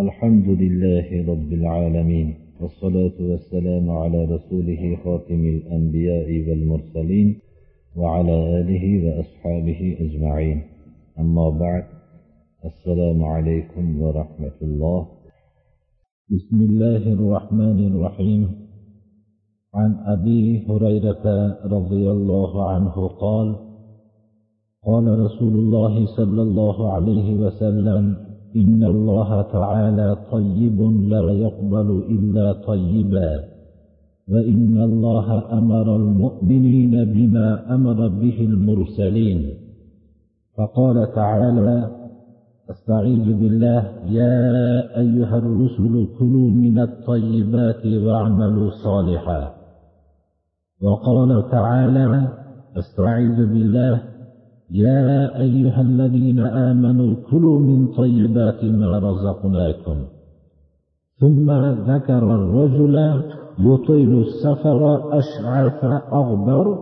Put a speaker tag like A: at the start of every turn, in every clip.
A: الحمد لله رب العالمين والصلاة والسلام على رسوله خاتم الأنبياء والمرسلين وعلى آله وأصحابه أجمعين. أما بعد السلام عليكم ورحمة الله.
B: بسم الله الرحمن الرحيم. عن أبي هريرة رضي الله عنه قال قال رسول الله صلى الله عليه وسلم إن الله تعالى طيب لا يقبل إلا طيبا وإن الله أمر المؤمنين بما أمر به المرسلين فقال تعالى استعيذ بالله يا أيها الرسل كلوا من الطيبات واعملوا صالحا وقال تعالى استعيذ بالله يا أيها الذين آمنوا كلوا من طيبات ما رزقناكم. ثم ذكر الرجل يطيل السفر أشعث أغبر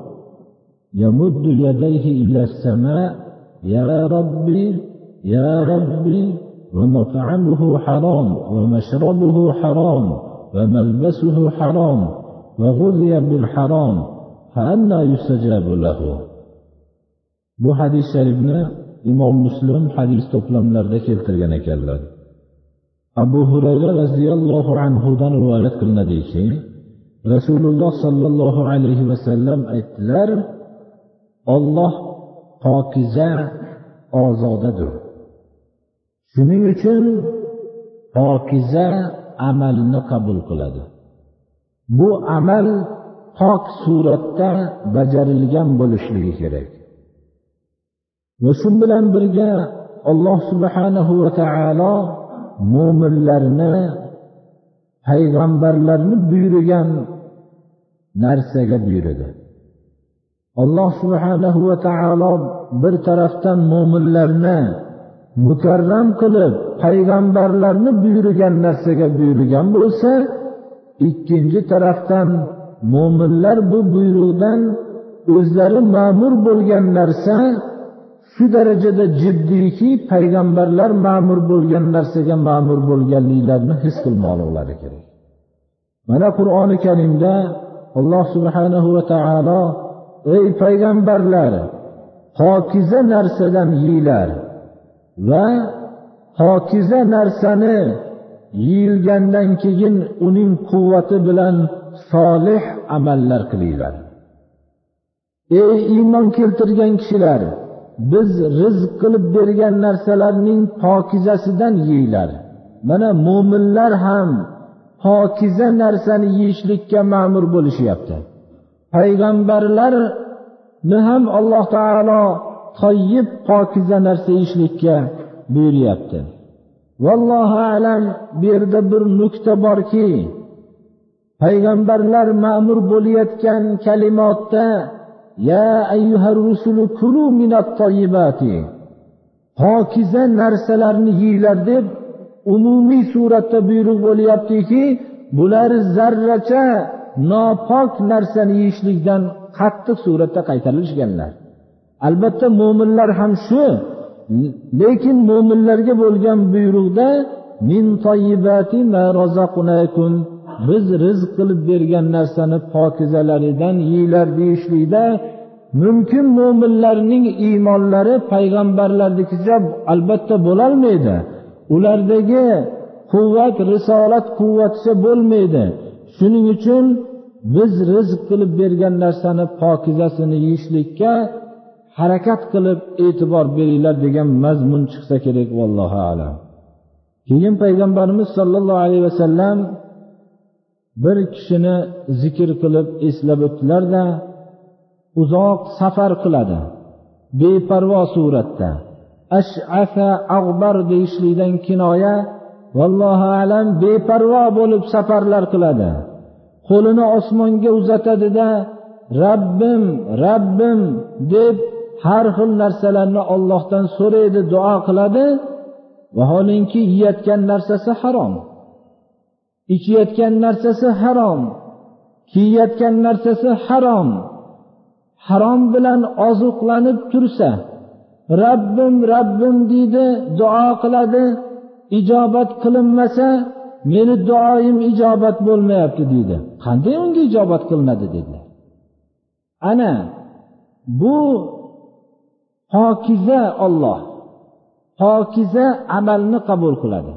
B: يمد يديه إلى السماء. يا ربي يا ربي ومطعمه حرام ومشربه حرام وملبسه حرام وغذي بالحرام فأنا يستجاب له. Bu hadis sharifni imom muslim hadis to'plamlarida keltirgan ekanlar. Abu hurayra roziyallohu anhudan rivoyat qilinadiki rasululloh sollallohu alayhi vasallam aytdilar olloh pokiza ozodadir. Shuning uchun pokiza amalni qabul qiladi. Bu amal pok suratda bajarilgan bo'lishligi kerak. Va shu bilan birga alloh subhanahu va taolo mo'minlarni payg'ambarlarni buyurgan narsaga buyurdi. Alloh subhanahu va taolo bir tarafdan mo'minlarni mukarram qilib payg'ambarlarni buyurgan narsaga buyurgan bo'lsa ikkinchi tarafdan mo'minlar bu buyruqdan o'zlari ma'mur bo'lgan narsa shu darajada jiddiyki payg'ambarlar ma'mur bo'lgan narsaga ma'mur bo'lganliklarini his qilmoqliklari kerak. Mana qur'oni karimda alloh subhanahu va taolo ey payg'ambarlar pokiza narsadan yeyglar va pokiza narsani yeyilgandan keyin uning quvvati bilan solih amallar qilinglar. Ey iymon keltirgan kishilar biz rizq qilib bergan narsalarning pokizasidan yeyglar mana mo'minlar ham pokiza narsani yeyishlikka ma'mur bo'lishyapti. Payg'ambarlarni ham alloh taolo toyib pokiza narsa yeyishlikka buyuryapti. Vallohu alam bu yerda bir nuqta borki payg'ambarlar ma'mur bo'layotgan kalimotda ya ayyuhar rusulu kulu minat toyibati pokiza narsalarni yeyglar deb umumiy suratda buyruq bo'lyaptiki bular zarracha nopok narsani yeyishlikdan qattiq suratda qaytarilishganlar albatta mo'minlar ham shu lekin mo'minlarga bo'lgan buyruqda min toyibati ma razaqnakum biz rizq qilib bergan narsani pokizalaridan yeyglar deyishlikda mumkin mo'minlarning iymonlari payg'ambarlarnikicha albatta bo'lolmaydi ulardagi quvvat risolat quvvaticha bo'lmaydi. Shuning uchun biz rizq qilib bergan narsani pokizasini yeyishlikka harakat qilib e'tibor beringlar degan mazmun chiqsa kerak vallohu alam. Keyin payg'ambarimiz sollallohu alayhi vasallam bir kishini zikr qilib eslab o'tdilarda uzoq safar qiladi. Beparvo suratda ashafa ag'bar deyishlikdan kinoya vallohu alam beparvo bo'lib safarlar qiladi. Qo'lini osmonga uzatadida rabbim rabbim deb har xil narsalarni ollohdan so'raydi duo qiladi. Vaholinki yeyotgan narsasi harom. Ichayotgan narsasi harom kiyayotgan narsasi harom. Harom bilan oziqlanib tursa rabbim rabbim deydi duo qiladi ijobat qilinmasa meni duoyim ijobat bo'lmayapti deydi. Qanday unga ijobat qilinadi dedilar. Ana bu pokiza olloh pokiza amalni qabul qiladi.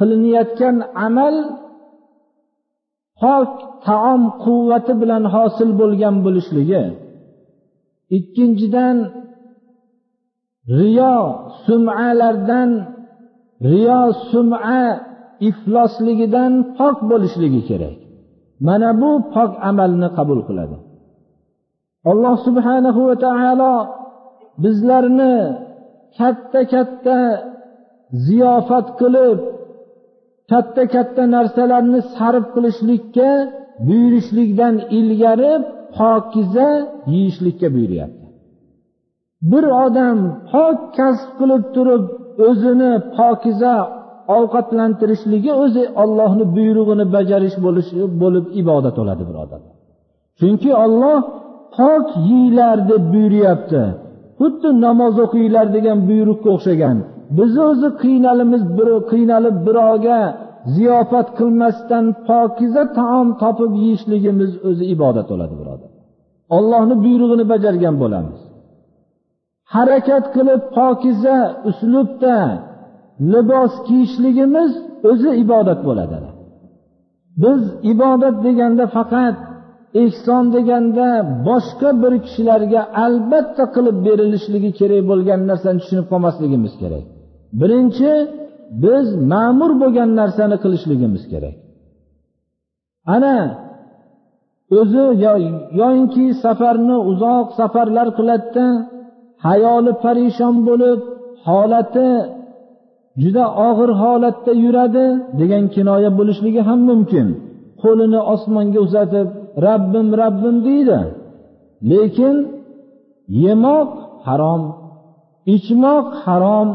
B: Qilinayotgan amal pok taom quvvati bilan hosil bo'lgan bo'lishligi. Ikkinchidan riyo sumalardan riyo suma iflosligidan pok bo'lishligi kerak. Mana bu pok amalni qabul qiladi. Alloh subhanahu va taolo bizlarni katta katta ziyofat qilib katta katta narsalarni sarf qilishlikka buyurishlikdan ilgari pokiza yeyishlikka buyuryapti. Bir odam pok kasb qilib turib o'zini pokiza ovqatlantirishligi o'zi ollohni buyrug'ini bajarish bo'lishi bo'lib ibodat bo'ladi birodar chunki olloh pok yeyglar deb buyuryapti. Xuddi namoz o'qinglar degan buyruqqa o'xshagan bizni o'zi qiynalimiz qiynalib birovga ziyofat qilmasdan pokiza taom topib yeyishligimiz o'zi ibodat bo'ladi birodar. Ollohni buyrug'ini bajargan bo'lamiz. Harakat qilib pokiza uslubda libos kiyishligimiz o'zi ibodat bo'ladi. Biz ibodat deganda faqat ehson deganda boshqa bir kishilarga albatta qilib berilishligi kerak bo'lgan narsani tushunib qolmasligimiz kerak. Birinchi biz ma'mur bo'lgan narsani qilishligimiz kerak. Ana o'zi yoyinki safarni uzoq safarlar qiladida hayoli parishon bo'lib holati juda og'ir holatda yuradi degan kinoya bo'lishligi ham mumkin. Qo'lini osmonga uzatib rabbim rabbim deydi. Lekin yemoq harom ichmoq harom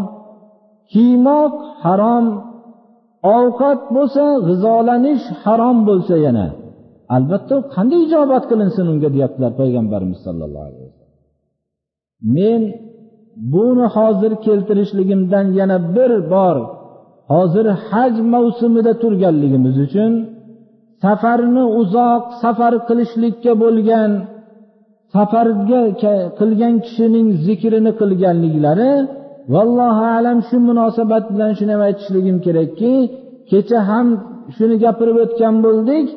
B: kiymoq harom ovqat bo'lsa g'izolanish harom bo'lsa yana. Albatta qanday ijobat qilinsin unga deyaptilar payg'ambarimiz sollallohu alayhi vasallam. Men buni hozir keltirishligimdan yana bir bor hozir haj mavsumida turganligimiz uchun safarni uzoq safar qilishlikka bo'lgan safarga qilgan kishining zikrini qilganliklari vallohu alam shu munosabat bilan shuni ham aytishligim kerakki kecha ham shuni gapirib o'tgan bo'ldik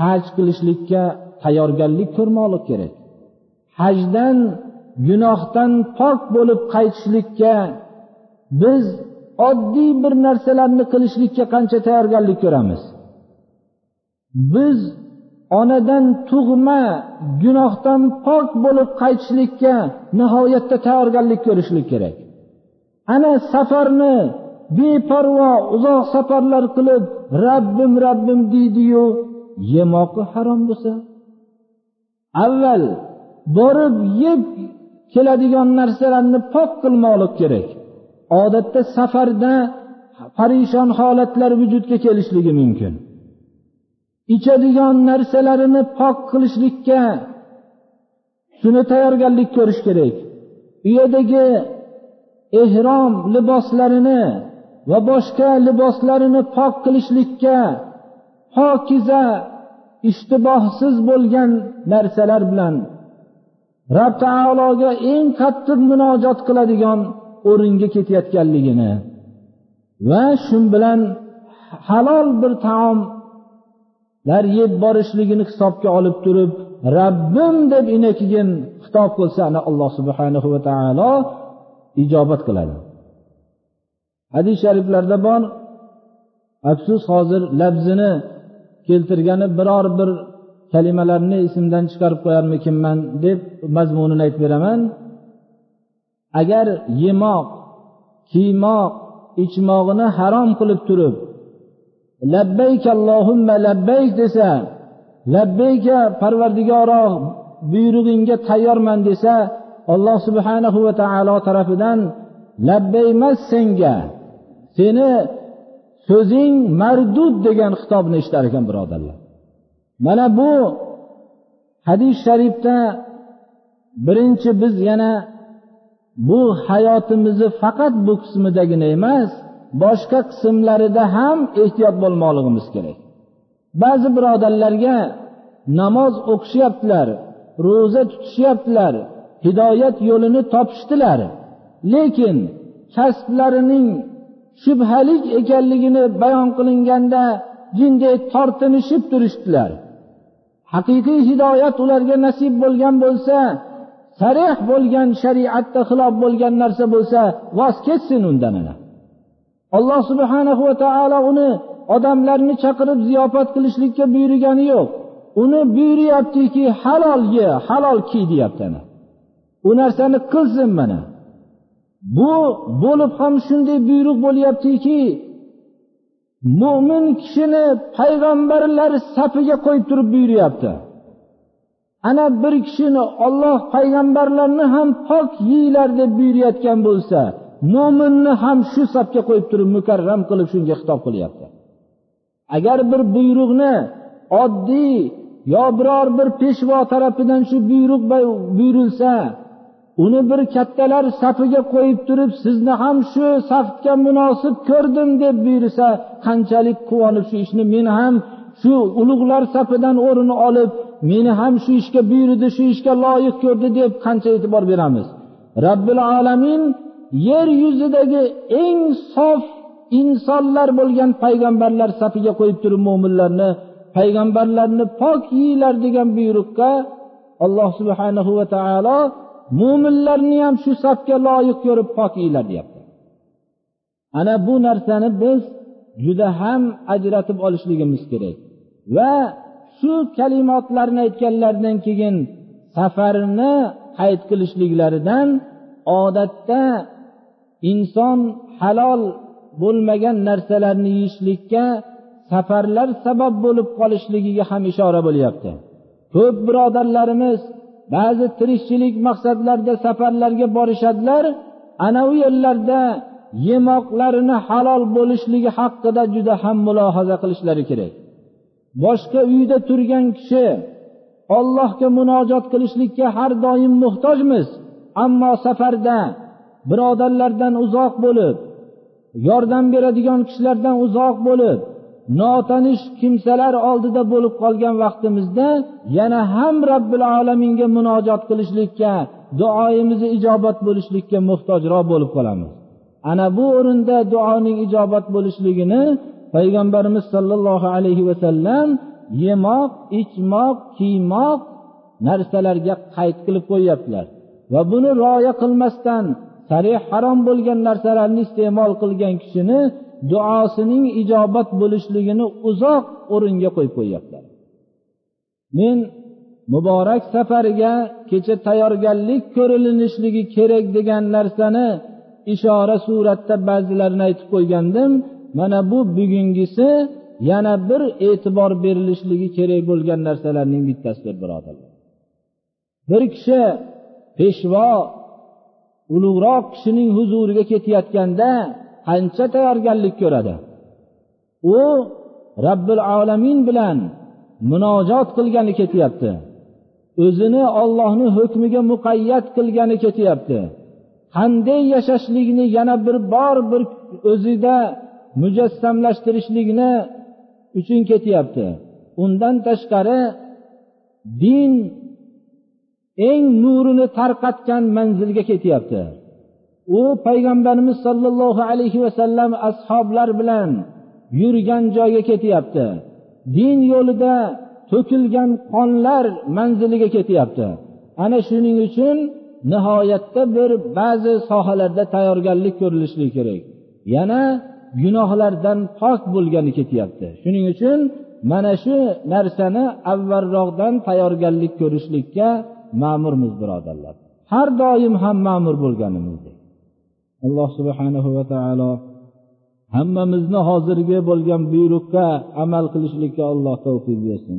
B: haj qilishlikka tayyorgarlik ko'rmoqlik kerak. Hajdan gunohdan pok bo'lib qaytishlikka biz oddiy bir narsalarni qilishlikka qancha tayyorgarlik ko'ramiz? Biz onadan tug'ma gunohdan pok bo'lib qaytishlikka nihoyatda tayyorgarlik ko'rishlik kerak. Ana safarni beparvo uzoq safarlar qilib rabbim rabbim deydiyu yemoqi harom bo'lsa. Avval borib yeb keladigan narsalarni pok qilmoqlik kerak. Odatda safarda parishon holatlar vujudga kelishligi mumkin. Ichadigan narsalarini pok qilishlikka shuni tayyorgarlik ko'rish kerak. Uyadagi ehrom liboslarini va boshqa liboslarini pok qilishlikka pokiza ishtibohsiz bo'lgan narsalar bilan rob taologa eng qattiq munojot qiladigan o'ringa ketayotganligini va shu bilan halol bir taomlar yeb borishligini hisobga olib turib rabbim deb inakigin xitob qilsa ana alloh subhanahu va taolo ijobat qiladi. Hadis shariflarda bor afsus hozir labzini keltirgani biror bir kalimalarni esimdan chiqarib qo'yarmikinman deb mazmunini aytib beraman. Agar yemoq kiymoq ichmog'ini harom qilib turib labbayk allohumma labbayk desa labbayka parvardigoro buyrug'ingga tayyorman desa alloh subhanahu va taolo tarafidan labbaymas senga seni so'zing mardud degan xitobni eshitar ekan birodarlar. Mana bu hadis sharifda birinchi biz yana bu hayotimizni faqat bu qismidagina emas boshqa qismlarida ham ehtiyot bo'lmoqligimiz kerak. Ba'zi birodarlarga namoz o'qishyaptilar ro'za tutishyaptilar hidoyat yo'lini topishdilar. Lekin kasblarining shubhalik ekanligini bayon qilinganda jinday tortinishib turishdilar. Haqiqiy hidoyat ularga nasib bo'lgan bo'lsa sarih bo'lgan shariatda xilof bo'lgan narsa bo'lsa voz ketsin undan ana. Alloh subhanahu va taolo uni odamlarni chaqirib ziyofat qilishlikka buyurgani yo'q. Uni buyuryaptiki halol ye halol kiy deyapti ana. U narsani qilsin mana. Bu bo'lib ham shunday buyruq bo'lyaptiki mo'min kishini payg'ambarlar safiga qo'yib turib buyuryapti. Ana bir kishini olloh payg'ambarlarni ham pok yeyglar deb buyurayotgan bo'lsa mo'minni ham shu safga qo'yib turib mukarram qilib shunga xitob qilyapti. Agar bir buyruqni oddiy yo biror bir peshvo tarafidan shu buyruq buyurilsa uni bir kattalar safiga qo'yib turib sizni ham shu safga munosib ko'rdim deb buyursa qanchalik quvonib shu ishni men ham shu ulug'lar safidan o'rin olib meni ham shu ishga buyurdi shu ishga loyiq ko'rdi deb qancha e'tibor beramiz? Robbil alamin yer yuzidagi eng sof insonlar bo'lgan payg'ambarlar safiga qo'yib turib mo'minlarni payg'ambarlarni pok yeyglar degan buyruqqa alloh subhanahu va taolo mo'minlarni ham shu safga loyiq ko'rib pokiylar deyapti. Ana bu narsani biz juda ham ajratib olishligimiz kerak. Va shu kalimotlarni aytganlaridan keyin safarni qayd qilishliklaridan odatda inson halol bo'lmagan narsalarni yeyishlikka safarlar sabab bo'lib qolishligiga ham ishora bo'lyapti. Ko'p birodarlarimiz ba'zi tirikchilik maqsadlarida safarlarga borishadilar ana u yerlarda yemoqlarini halol bo'lishligi haqida juda ham mulohaza qilishlari kerak. Boshqa uyda turgan kishi ollohga munojot qilishlikka har doim muhtojmiz ammo safarda birodarlardan uzoq bo'lib yordam beradigan kishilardan uzoq bo'lib notanish kimsalar oldida bo'lib qolgan vaqtimizda yana ham robbil alaminga munojot qilishlikka duoyimizni ijobat bo'lishlikka muhtojroq bo'lib qolamiz. Ana bu o'rinda duoning ijobat bo'lishligini payg'ambarimiz sollallohu alayhi vasallam yemoq ichmoq kiymoq narsalarga qayd qilib qo'yyaptilar. Va buni rioya qilmasdan sarih harom bo'lgan narsalarni iste'mol qilgan kishini duosining ijobat bo'lishligini uzoq o'ringa qo'yib qo'yyaptilar men muborak safariga kecha tayyorgarlik ko'rilinishligi kerak degan narsani ishora suratda ba'zilarini aytib qo'ygandim. Mana bu bugungisi yana bir e'tibor berilishligi kerak bo'lgan narsalarning bittasidir birodarlar. Bir kishi peshvo ulug'roq kishining huzuriga ketayotganda qancha tayyorgarlik ko'radi. U robbil alamin bilan munojot qilgani ketyapti. O'zini ollohni hukmiga muqayyat qilgani ketyapti. Qanday yashashlikni yana bir bor bir o'zida mujassamlashtirishlikni uchun ketyapti. Undan tashqari din eng nurini tarqatgan manzilga ketyapti. U payg'ambarimiz sollallohu alayhi vasallam ashoblar bilan yurgan joyga ketyapti. Din yo'lida to'kilgan qonlar manziliga ketyapti. Ana shuning uchun nihoyatda bir ba'zi sohalarda tayyorgarlik ko'rilishligi kerak. Yana gunohlardan pok bo'lgani ketyapti. Shuning uchun mana shu narsani avvalroqdan tayyorgarlik ko'rishlikka ma'murmiz birodarlar. Har doim ham ma'mur bo'lganimizdek. Alloh subhanahu va taolo hammamizni hozirgi bo'lgan buyruqqa amal qilishlikka alloh tavfiq bersin.